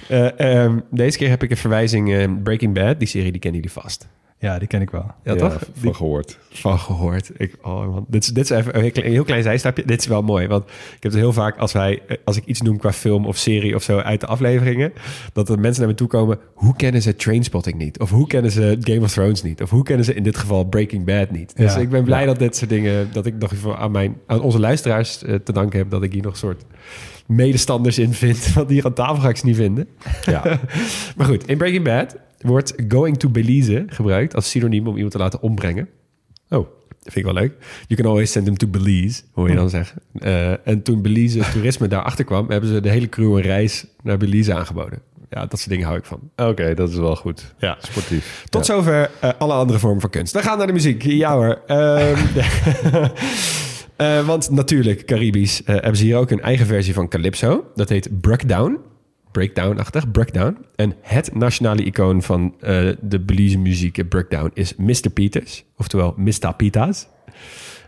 Eh, ehm, deze keer heb ik een verwijzing Breaking Bad. Die serie die kennen jullie vast. Ja, die ken ik wel. Ja, toch? Van gehoord. van gehoord. Ik, oh man, dit is, dit is even een heel klein, heel klein zijstapje. Dit is wel mooi, want ik heb het heel vaak als wij, als ik iets noem qua film of serie of zo uit de afleveringen, dat er mensen naar me toe komen. Hoe kennen ze Trainspotting niet? Of hoe kennen ze Game of Thrones niet? Of hoe kennen ze in dit geval Breaking Bad niet? Dus Ja. ik ben blij dat dit soort dingen, dat ik nog even aan mijn, aan onze luisteraars eh, te danken heb dat ik hier nog een soort medestanders in vind. Want hier aan tafel ga ik ze niet vinden. Ja. Maar goed, in Breaking Bad wordt going to Belize gebruikt als synoniem om iemand te laten ombrengen. Oh, dat vind ik wel leuk. You can always send him to Belize, hoor je dan zeggen. Eh, en toen Belize toerisme daarachter kwam, hebben ze de hele crew een reis naar Belize aangeboden. Ja, dat soort dingen hou ik van. Oké, dat is wel goed. Ja. Sportief. Tot zover eh, alle andere vormen van kunst. Dan gaan we naar de muziek. Ja hoor. Ehm, eh, want natuurlijk, Caribisch, hebben ze hier ook een eigen versie van Calypso. Dat heet Breakdown. Breakdown-achtig, Breakdown. En het nationale icoon van eh, de Belize muziek, eh, Breakdown, is Mr. Peters. Oftewel Mr. Pitas.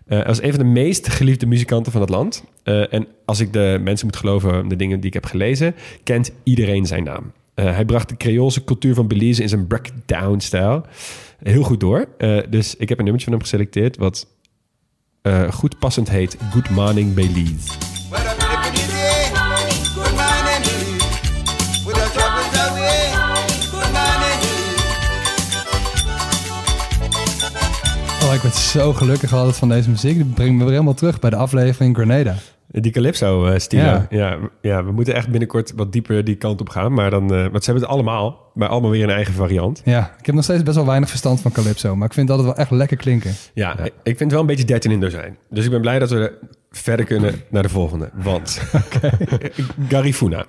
Eh, hij was een van de meest geliefde muzikanten van het land. En als ik de mensen moet geloven, de dingen die ik heb gelezen, kent iedereen zijn naam. Hij bracht de Creoolse cultuur van Belize in zijn breakdown-stijl heel goed door. Dus ik heb een nummertje van hem geselecteerd wat goed passend heet Good Morning Belize. Ik werd zo gelukkig altijd van deze muziek. Die brengt me weer helemaal terug bij de aflevering Grenada. Die Calypso-stilo. Ja. Ja. Ja, we moeten echt binnenkort wat dieper die kant op gaan. Maar dan, eh, want ze hebben het allemaal, maar allemaal weer een eigen variant. Ja, ik heb nog steeds best wel weinig verstand van Calypso. Maar ik vind dat het wel echt lekker klinken. Ja, ik vind het wel een beetje 13 in dozijn. Dus ik ben blij dat we verder kunnen naar de volgende. Want Garifuna.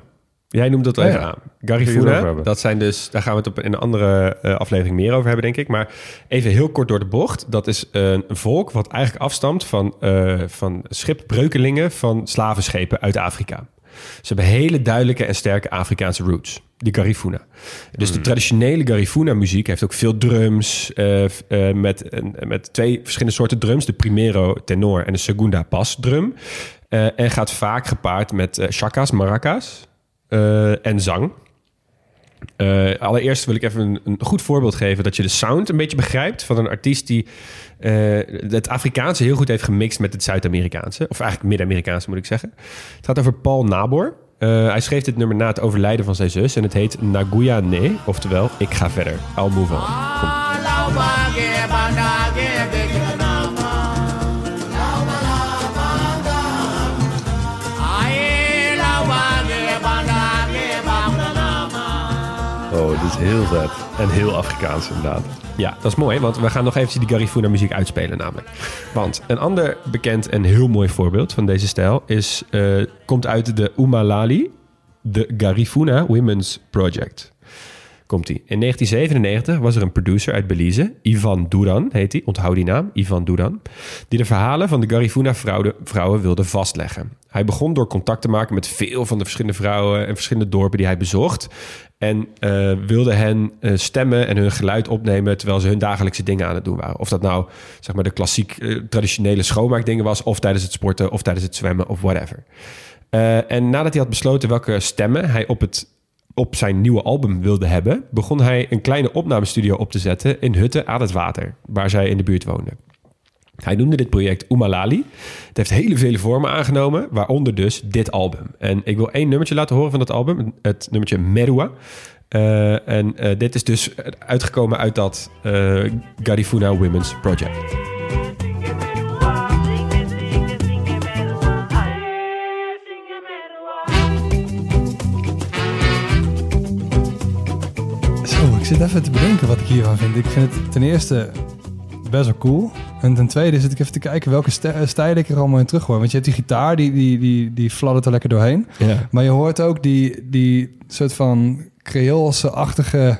Jij noemt dat wel Oh even ja. aan. Garifuna, dat zijn dus... Daar gaan we het op in een andere eh, aflevering meer over hebben, denk ik. Maar even heel kort door de bocht. Dat is een volk wat eigenlijk afstamt van, eh, van schipbreukelingen van slavenschepen uit Afrika. Ze hebben hele duidelijke en sterke Afrikaanse roots. Die Garifuna. Dus de traditionele Garifuna-muziek heeft ook veel drums. eh, met, met twee verschillende soorten drums. De primero tenor en de segunda bas drum. En gaat vaak gepaard met chakas, maracas eh, en zang. Eh, allereerst wil ik even een, goed voorbeeld geven... dat je de sound een beetje begrijpt van een artiest... die eh, het Afrikaanse heel goed heeft gemixt met het Zuid-Amerikaanse. Of eigenlijk Midden-Amerikaanse moet ik zeggen. Het gaat over Paul Nabor. Hij schreef dit nummer na het overlijden van zijn zus... en het heet Naguya Ne, oftewel Ik ga verder. I'll move on. Dit is heel vet. En heel Afrikaans inderdaad. Ja, dat is mooi, want we gaan nog eventjes die Garifuna muziek uitspelen namelijk. Want een ander bekend en heel mooi voorbeeld van deze stijl is, eh, komt uit de Umalali, de Garifuna Women's Project. Komt. In 1997 was er een producer uit Belize, Ivan Duran heet hij, onthoud die naam, Ivan Duran, die de verhalen van de Garifuna vrouwen, vrouwen wilde vastleggen. Hij begon door contact te maken met veel van de verschillende vrouwen en verschillende dorpen die hij bezocht. En eh, wilde hen eh, stemmen en hun geluid opnemen terwijl ze hun dagelijkse dingen aan het doen waren. Of dat nou zeg maar de klassiek eh, traditionele schoonmaakdingen was, of tijdens het sporten, of tijdens het zwemmen, of whatever. En nadat hij had besloten welke stemmen hij op, het, op zijn nieuwe album wilde hebben, begon hij een kleine opnamestudio op te zetten in hutten aan het water, waar zij in de buurt woonden. Hij noemde dit project Umalali. Het heeft hele vele vormen aangenomen, waaronder dus dit album. En ik wil één nummertje laten horen van dat album, het nummertje Merua. Eh, en eh, dit is dus uitgekomen uit dat eh, Garifuna Women's Project. Zit even te bedenken wat ik hiervan vind. Ik vind het ten eerste best wel cool. En ten tweede zit ik even te kijken welke st- stijlen ik er allemaal in terug hoor. Want je hebt die gitaar, die, die, die, die fladdert er lekker doorheen. Ja. Maar je hoort ook die, die soort van Creoolse-achtige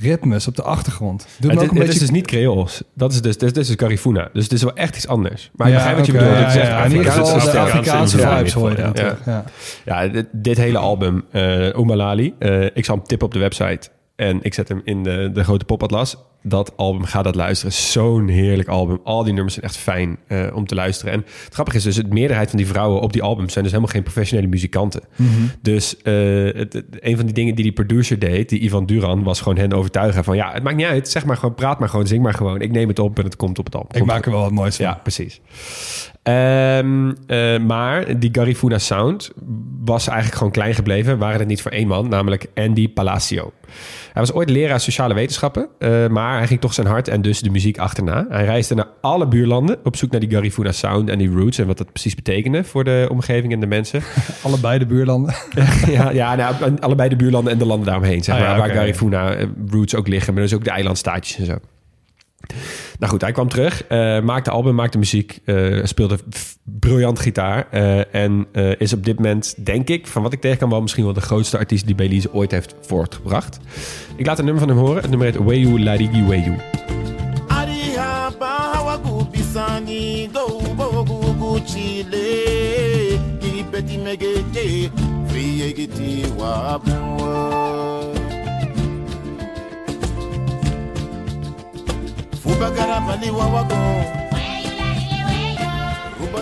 ritmes op de achtergrond. Doet Het, me ook een het beetje... is dus niet Creools. Dat is dus, dit is, dit is Garifuna. Dus het is wel echt iets anders. Maar ik Ja, begrijp wat je bedoelt. ja, Het is echt ja, Afrikaanse de stijl. Vibes hoor je ja. Ja. dit, hele album, eh Umalali, eh, ik zal hem tippen op de website. En ik zet hem in de, de grote popatlas. Dat album, ga dat luisteren. Zo'n heerlijk album. Al die nummers zijn echt fijn eh, om te luisteren. En het grappige is dus, de meerderheid van die vrouwen op die albums zijn dus helemaal geen professionele muzikanten. Dus eh, het, het- een van die dingen die die producer deed, die Ivan Duran, was gewoon hen overtuigen van ja, het maakt niet uit. Zeg maar gewoon, praat maar gewoon, zing maar gewoon. Ik neem het op en het komt op het album. Ik Komt maak er wel wat moois van. ja, precies. Ehm, eh, maar die Garifuna Sound was eigenlijk gewoon klein gebleven. Waren het niet voor één man, namelijk Andy Palacio. Hij was ooit leraar sociale wetenschappen, eh, maar hij ging toch zijn hart en dus de muziek achterna. Hij reisde naar alle buurlanden op zoek naar die Garifuna Sound en die roots en wat dat precies betekende voor de omgeving en de mensen. Allebei de buurlanden. ja, ja nou, allebei de buurlanden en de landen daaromheen, zeg Ah, maar, waar. Garifuna eh, roots ook liggen, maar dus ook de eilandstaatjes en zo. Nou goed, hij kwam terug, eh, maakte album, maakte muziek, eh, speelde briljant gitaar. eh, en is op dit moment, denk ik, van wat ik tegen kan, wel misschien wel de grootste artiest die Belize ooit heeft voortgebracht. Ik laat een nummer van hem horen. Het nummer heet Weyu Larigi Weyu. Chile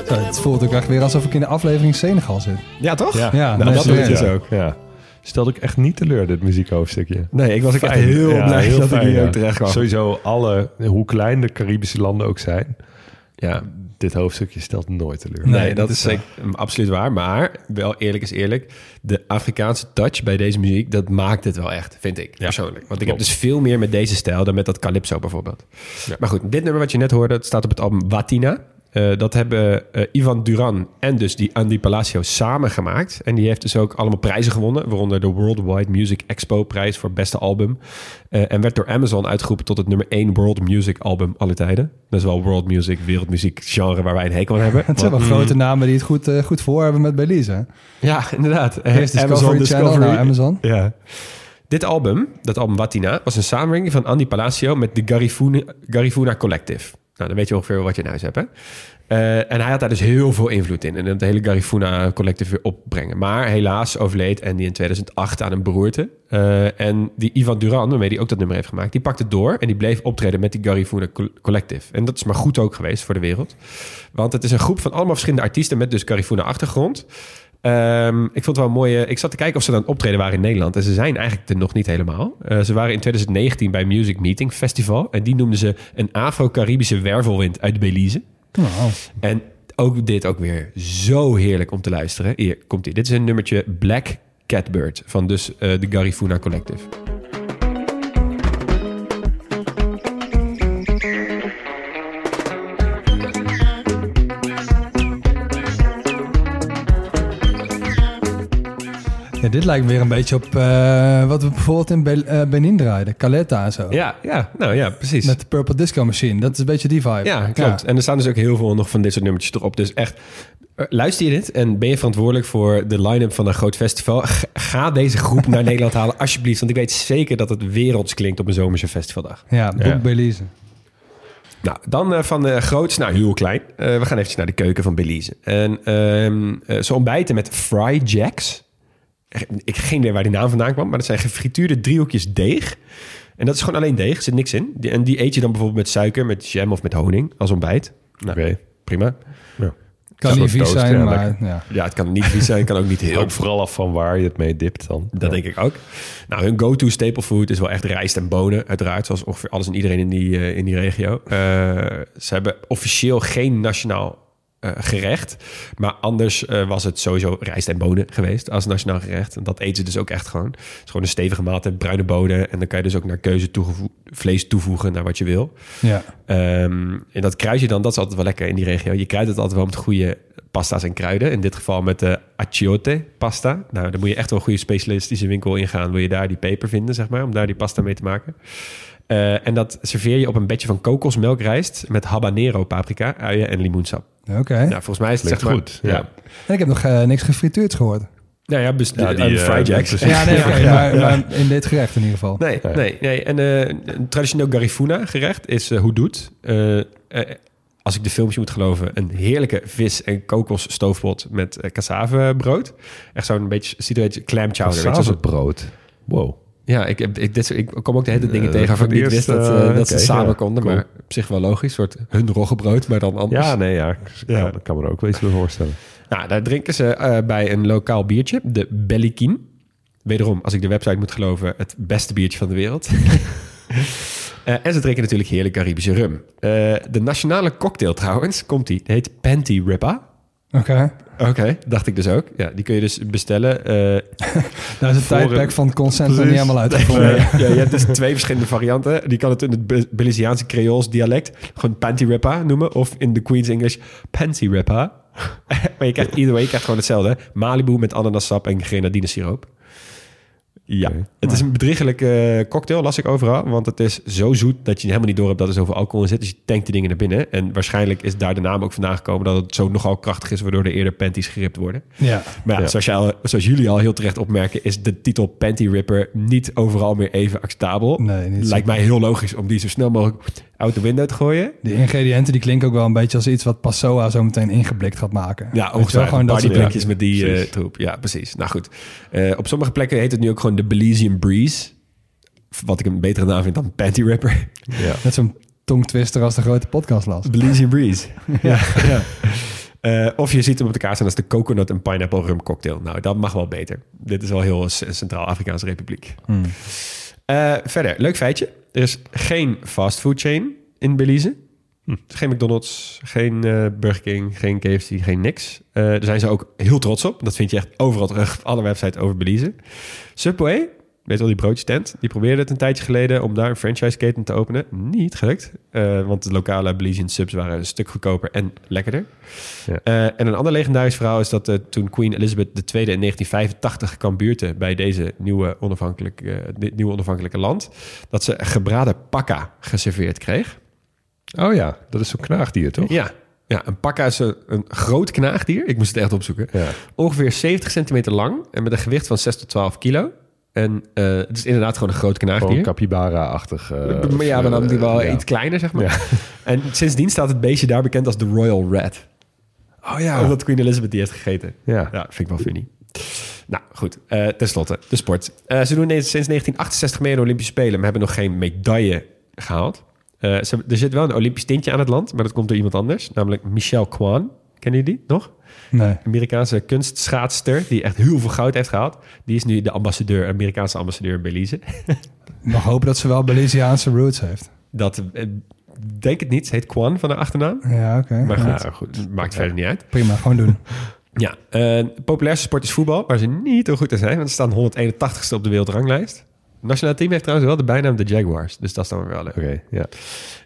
Zo, het voelt ook echt weer alsof ik in de aflevering Senegal zit. Ja, toch? Ja, nou, dat doet het serieus. dus ook. Ja. Stelde ik echt niet teleur, dit muziekhoofdstukje. Nee, ik was ook echt heel Ja, blij heel dat ik hier ja. ook terecht kwam. Sowieso alle, hoe klein de Caribische landen ook zijn. Ja, Dit hoofdstukje stelt nooit teleur. Nee, Nee, dat, is zeker, mm, absoluut waar. Maar wel eerlijk is eerlijk. De Afrikaanse touch bij deze muziek, dat maakt het wel echt, vind ik persoonlijk. Want ik heb dus veel meer met deze stijl dan met dat calypso bijvoorbeeld. Ja. Maar goed, dit nummer wat je net hoorde, dat staat op het album Watina. Eh, dat hebben eh, Ivan Duran en dus die Andy Palacio samen gemaakt. En die heeft dus ook allemaal prijzen gewonnen. Waaronder de Worldwide Music Expo prijs voor beste album. Eh, en werd door Amazon uitgeroepen tot het nummer 1 World Music album alle tijden. Dat is wel world music, wereldmuziek genre waar wij een hekel aan hebben. Het zijn wel grote namen die het goed, goed voor hebben met Belize. Ja, inderdaad. Eerst Discovery Channel, nou Amazon. Ja. Dit album, dat album Watina, was een samenwerking van Andy Palacio met de Garifuna, Garifuna Collective. Nou, dan weet je ongeveer wat je in huis hebt, hè? Eh, en hij had daar dus heel veel invloed in. En het hele Garifuna Collective weer opbrengen. Maar helaas overleed Andy in 2008 aan een beroerte. Eh, en die Ivan Duran, waarmee hij ook dat nummer heeft gemaakt... die pakte door en die bleef optreden met die Garifuna Co- Collective. En dat is maar goed ook geweest voor de wereld. Want het is een groep van allemaal verschillende artiesten... met dus Garifuna achtergrond... Ehm, ik vond het wel een mooie. Ik zat te kijken of ze dan optreden waren in Nederland. En ze zijn eigenlijk er nog niet helemaal. Eh, ze waren in 2019 bij Music Meeting Festival. En die noemden ze een Afro-Caribische wervelwind uit Belize. Nou, En ook dit ook weer zo heerlijk om te luisteren. Hier komt ie. Dit is een nummertje Black Catbird van dus eh, de Garifuna Collective. Ja, dit lijkt weer een beetje op eh, wat we bijvoorbeeld in Be- eh, Benin draaiden. Caleta en zo. Ja, ja, nou ja, precies. Met de Purple Disco Machine. Dat is een beetje die vibe. Ja, klopt. En er staan dus ook heel veel nog van dit soort nummertjes erop. Dus echt, Eh, Luister je dit en ben je verantwoordelijk voor de line-up van een groot festival? Ga deze groep naar Nederland halen, alsjeblieft. Want ik weet zeker dat het werelds klinkt op een zomerse festivaldag. Ja, boek Ja. Belize. Nou, dan van uh, groots naar heel klein. We gaan eventjes naar de keuken van Belize. En ehm eh, ze ontbijten met fry jacks. Ik heb geen idee waar die naam vandaan kwam, maar dat zijn gefrituurde driehoekjes deeg. En dat is gewoon alleen deeg, er zit niks in. Die- En die eet je dan bijvoorbeeld met suiker, met jam of met honing als ontbijt. Nou, Oké. prima. Kan Een niet vies toast, zijn, ja, maar ja. Ja, het kan niet vies zijn, kan ook niet heel Ook vooral af van waar je het mee dipt dan. Dat denk ik ook. Nou, hun go-to staple food is wel echt rijst en bonen, uiteraard. Zoals ongeveer alles en iedereen in die, eh, in die regio. Eh, ze hebben officieel geen nationaal eh, gerecht. Maar anders eh, was het sowieso rijst en bonen geweest als nationaal gerecht. En dat eten ze dus ook echt gewoon. Het is gewoon een stevige maaltijd, bruine bonen. En dan kan je dus ook naar keuze toegevo- vlees toevoegen naar wat je wil. ja. Ehm, en dat kruid je dan, dat is altijd wel lekker in die regio. Je kruidt het altijd wel met goede pasta's en kruiden. In dit geval met de achiote pasta. Nou, dan moet je echt wel een goede specialistische winkel ingaan. Wil je daar die peper vinden, zeg maar, om daar die pasta mee te maken. Eh, en dat serveer je op een bedje van kokosmelkrijst met habanero paprika, uien en limoensap. Oké. Nou, volgens mij is het zeg maar... goed, ja. En ik heb nog eh, niks gefrituurd gehoord. Nou ja, best, Ja, die, die, eh, fried jacks. precies. Ja, nee, oké, maar, maar in dit gerecht in ieder geval. Nee, nee, nee. En eh, een traditioneel Garifuna gerecht is uh. Eh, eh, als ik de filmpje moet geloven, een heerlijke vis- en kokosstoofpot met uh, cassavebrood. Echt zo'n beetje, ziet er een beetje clam chowder. weet je, zo- brood. Wow. Ja, ik, heb, ik, dit, ik kom ook de hele dingen tegen waarvan ik niet wist dat, eh, eh, dat ze samen ja, konden. cool. Maar op zich wel logisch. Een soort hun roggebrood, maar dan anders. Ja, nee, ja. Ja. kan, ik kan me er ook wel iets bij voorstellen. Nou, daar drinken ze eh, bij een lokaal biertje, de Bellikin. Wederom, als ik de website moet geloven, het beste biertje van de wereld. En ze drinken natuurlijk heerlijk Caribische rum. De nationale cocktail trouwens, komt die, die heet Panty Rippa. Oké. Oké, dacht ik dus ook. Ja, die kun je dus bestellen. eh, Daar is het tijdperk een- van consent nog Precies. niet helemaal uitgevonden. Nee, ja, je hebt dus twee verschillende varianten. Die kan het in het Be- Belizeaanse Creools dialect gewoon Panty Rippa noemen. Of in de Queen's English Panty Rippa. maar je krijgt either way, je krijgt gewoon hetzelfde. Malibu met ananassap en grenadinesiroop. Ja, het is een bedriegelijke eh, cocktail, las ik overal. Want het is zo zoet dat je helemaal niet door hebt dat er zoveel alcohol in zit. Dus je tankt die dingen naar binnen. En waarschijnlijk is daar de naam ook vandaan gekomen dat het zo nogal krachtig is, waardoor er eerder panties geript worden. Ja. Maar ja, Ja. Zoals, je al- zoals jullie al heel terecht opmerken, is de titel Panty Ripper niet overal meer even acceptabel. Nee, niet zo. Lijkt mij heel logisch om die zo snel mogelijk out the window te gooien. De ingrediënten die klinken ook wel een beetje als iets wat Passoa zo meteen ingeblikt gaat maken. Ja, wel, ongetwijfeld. gewoon dat dingen. met die eh, troep. Ja, precies. Nou goed. Eh, op sommige plekken heet het nu ook gewoon de Belizean Breeze. Wat ik een betere naam vind dan Panty Ripper. Ja. Net zo'n tongtwister als de grote podcast las. Belizean Breeze. ja. ja. Eh, of je ziet hem op de kaart staan als de coconut en pineapple rum cocktail. Nou, dat mag wel beter. Dit is wel heel Centraal-Afrikaanse Republiek. Hmm. Eh, verder, leuk feitje. Er is geen fastfood chain in Belize. Hm. Geen McDonald's, geen eh, Burger King, geen KFC, geen niks. Eh, daar zijn ze ook heel trots op. Dat vind je echt overal terug op alle websites over Belize. Subway, weet wel die broodjestent, die probeerde het een tijdje geleden om daar een franchise-keten te openen. Niet gelukt, eh, want de lokale Belizean subs waren een stuk goedkoper en lekkerder. Ja. Eh, en een ander legendarisch verhaal is dat eh, toen Queen Elizabeth II in 1985 kwam buurten bij deze nieuwe onafhankelijke, dit nieuwe onafhankelijke land, dat ze gebraden pakka geserveerd kreeg. Oh ja, dat is zo'n knaagdier, toch? Ja, ja een pakka is een, een groot knaagdier. Ik moest het echt opzoeken. Ja. Ongeveer 70 centimeter lang en met een gewicht van 6 tot 12 kilo. En eh, het is inderdaad gewoon een groot Gewoon knaagdier. capybara-achtig. eh, maar ja, maar dan die wel ja. iets kleiner, zeg maar. Ja. En sindsdien staat het beestje daar bekend als de Royal Rat. Oh ja. Omdat Queen Elizabeth die heeft gegeten. Ja. Ja, vind ik wel funny. Nou, goed. Eh Ten slotte, de sport. Eh, ze doen sinds 1968 mee aan de Olympische Spelen... maar hebben nog geen medaille gehaald. Eh, ze, er zit wel een Olympisch tintje aan het land... maar dat komt door iemand anders, namelijk Michelle Kwan. Kennen jullie die nog? Nee. Amerikaanse kunstschaatster... die echt heel veel goud heeft gehaald. Die is nu de ambassadeur, Amerikaanse ambassadeur in Belize. Mag hopen dat ze wel Belizeaanse roots heeft. Dat, eh, denk het niet, ze heet Kwan van de achternaam. Ja, oké. Maar Ja, goed, goed. maakt verder niet uit. Prima, gewoon doen. Ja, de populairste sport is voetbal, waar ze niet zo goed in zijn. Want ze staan 181ste op de wereldranglijst. Nationale team heeft trouwens wel de bijnaam de Jaguars. Dus dat is dan weer wel leuk. Oké, ja.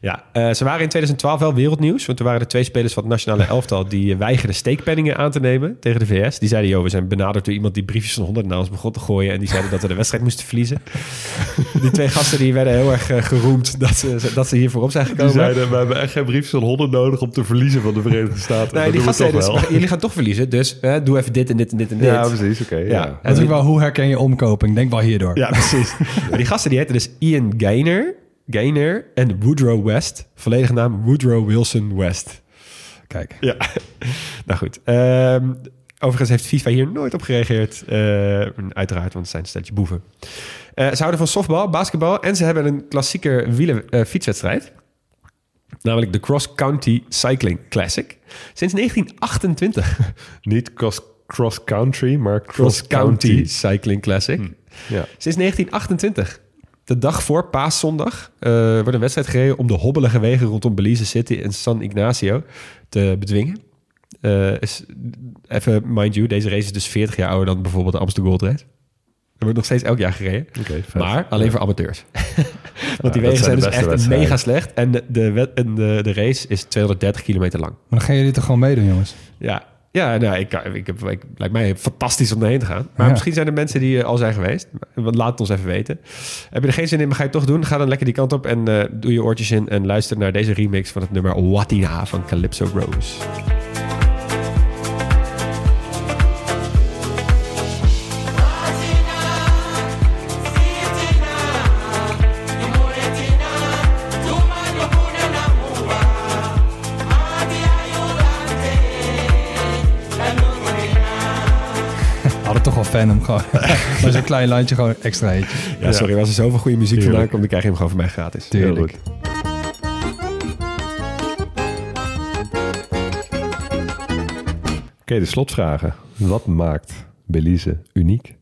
Ja, eh, ze waren in 2012 wel wereldnieuws. Want er waren er twee spelers van het nationale elftal... die eh, weigerden steekpenningen aan te nemen tegen de VS. Die zeiden, joh, we zijn benaderd door iemand... die briefjes van 100 naar ons begon te gooien... en die zeiden dat we de wedstrijd moesten verliezen. Die twee gasten die werden heel erg eh, geroemd... Dat ze, dat ze hier voorop zijn Die gekomen. zeiden, we hebben echt geen briefjes van 100 nodig om te verliezen van de Verenigde Staten. Nee, Dat die gasten toch zeiden, wel. dus, jullie gaan toch verliezen... dus doe even dit en dit en dit en dit. Ja, precies. Oké, ja. Is ook wel, hoe herken je omkoping? Denk wel hierdoor. Ja, precies. maar die gasten die heten dus Ian Gaynor, Gaynor en Woodrow West. Volledige naam Woodrow Wilson West. Kijk. Ja, nou goed. Ehm, overigens heeft FIFA hier nooit op gereageerd. Eh, uiteraard, want het zijn een stelletje boeven. Eh, ze houden van softbal, basketbal en ze hebben een klassieker wielen, eh, fietswedstrijd. Namelijk de Cross County Cycling Classic. Sinds 1928. Niet cross, cross country, maar cross, Cross County county. Cycling Classic. Ja. Sinds 1928. De dag voor paaszondag eh, wordt een wedstrijd gereden om de hobbelige wegen rondom Belize City en San Ignacio te bedwingen. Eh, is, even mind you, deze race is dus 40 jaar ouder dan bijvoorbeeld de Amsterdam Gold Race. Er wordt nog steeds elk jaar gereden. Maar alleen voor amateurs. Want die wegen zijn dus echt mega slecht. En de, de, wed- en de, de race is 230 kilometer lang. Maar dan gaan jullie toch gewoon meedoen, jongens? Ja, ja nou, ik, ik, heb, ik, lijkt mij fantastisch om erheen te gaan. Maar Ja. misschien zijn er mensen die eh, al zijn geweest. Want Laat het ons even weten. Heb je er geen zin in, maar ga je het toch doen? Ga dan lekker die kant op en eh, doe je oortjes in... en luister naar deze remix van het nummer Watina van Calypso Rose. Hem gewoon. Maar zo'n klein landje gewoon extra eentje. Ja, sorry, als er zoveel goede muziek Tuurlijk. vandaan komt... dan krijg je hem gewoon van mij gratis. Tuurlijk. Heel Oké, de slotvragen. Wat maakt Belize uniek?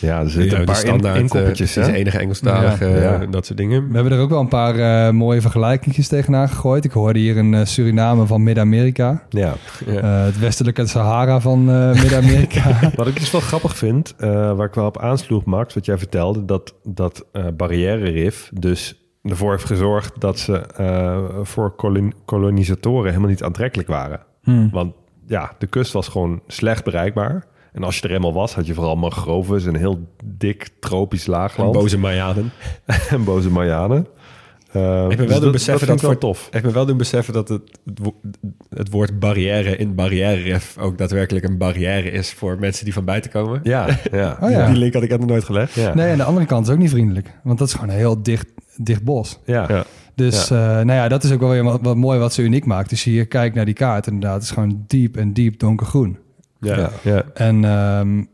Ja, er zitten Ja, een de paar standaard, inkoppertjes, eh, hè? is de enige Engelstalige, Ja. eh, Ja. dat soort dingen. We hebben er ook wel een paar eh, mooie vergelijkingjes tegenaan gegooid. Ik hoorde hier een Suriname van Midden-Amerika. Ja. Ja. Eh, het westelijke Sahara van eh, Midden-Amerika. Wat ik dus wel grappig vind, eh, waar ik wel op aansloeg, Max, wat jij vertelde, dat, dat eh barrière Rif dus ervoor heeft gezorgd dat ze eh, voor kolon- kolonisatoren helemaal niet aantrekkelijk waren. Hmm. Want ja, de kust was gewoon slecht bereikbaar. En als je er eenmaal was, had je vooral mangroves, een heel dik tropisch En laagland. boze Mayanen. en boze Marianen. Uh, Ik ben wel doen beseffen dat, ik wel voor tof. Heeft me wel doen beseffen dat het, het, wo- het woord barrière in barrièreref ook daadwerkelijk een barrière is voor mensen die van buiten komen. Ja, ja. Oh ja. Die link had ik nog nooit gelegd. ja. Nee, aan de andere kant is ook niet vriendelijk. Want dat is gewoon een heel dicht, dicht bos. ja. Ja. Dus eh, nou ja, dat is ook wel weer wat, wat mooi wat ze uniek maakt. Dus hier kijkt naar die kaart, inderdaad, het is gewoon diep en diep donkergroen. Ja. Ja. ja. En ehm,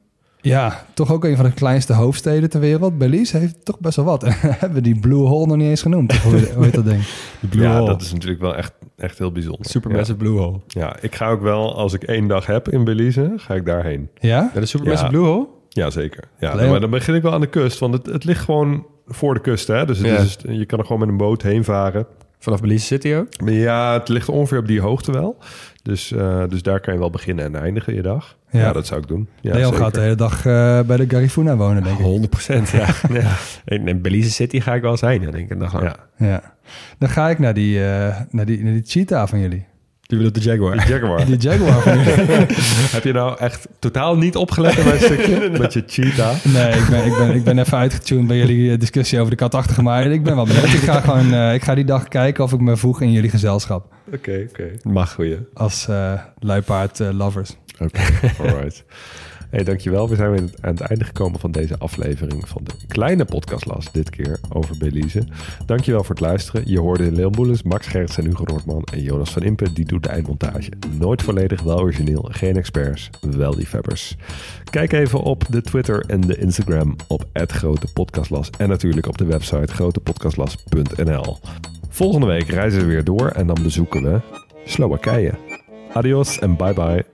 ja, toch ook een van de kleinste hoofdsteden ter wereld. Belize heeft toch best wel wat. En hebben we die Blue Hole nog niet eens genoemd. Hoe, hoe heet dat ding? Blue Ja, Hole. dat is natuurlijk wel echt, echt heel bijzonder. Supermassive Blue Hole. Ja. ik ga ook wel, als ik één dag heb in Belize, ga ik daarheen. Ja? Ja, de Supermassive Ja. Blue Hole? Ja, zeker. Ja, maar dan begin ik wel aan de kust, want het, het ligt gewoon voor de kust. Hè? Dus het Ja. is, je kan er gewoon met een boot heen varen. Vanaf Belize City ook? Ja, het ligt ongeveer op die hoogte wel. Dus, eh, dus daar kan je wel beginnen en eindigen je dag. Ja, Ja. dat zou ik doen. Ja, zeker. gaat de hele dag eh, bij de Garifuna wonen, denk ik. 100 procent, ja. Ja. In, in Belize City ga ik wel zijn, denk ik. een dag lang. Ja. Ja. Dan ga ik naar die, eh, naar die, naar die cheetah van jullie. Bedoelt de Jaguar. Die Jaguar. Die Jaguar. Heb je nou echt totaal niet opgelet mijn stukje? Met je cheetah? Nee, ik ben, ik, ben, ik ben even uitgetuned bij jullie eh, discussie over de katachtige. Maar ik ben wel benieuwd. Ik ga gewoon eh, ik ga die dag kijken of ik me voeg in jullie gezelschap. Oké, oké. Mag. Goeie. Als eh luipaard lovers. Oké, alright. Hey, dankjewel. We zijn weer aan het einde gekomen van deze aflevering van de kleine podcastlas. Dit keer over Belize. Dankjewel voor het luisteren. Je hoorde Leon Boelens, Max Gerrits en Hugo Noordman en Jonas van Impen. Die doet de eindmontage. Nooit volledig, wel origineel. Geen experts, wel liefhebbers. Kijk even op de Twitter en de Instagram op Grote Podcastlas. En natuurlijk op de website grotepodcastlas.nl. Volgende week reizen we weer door en dan bezoeken we Slowakije. Adios en bye bye.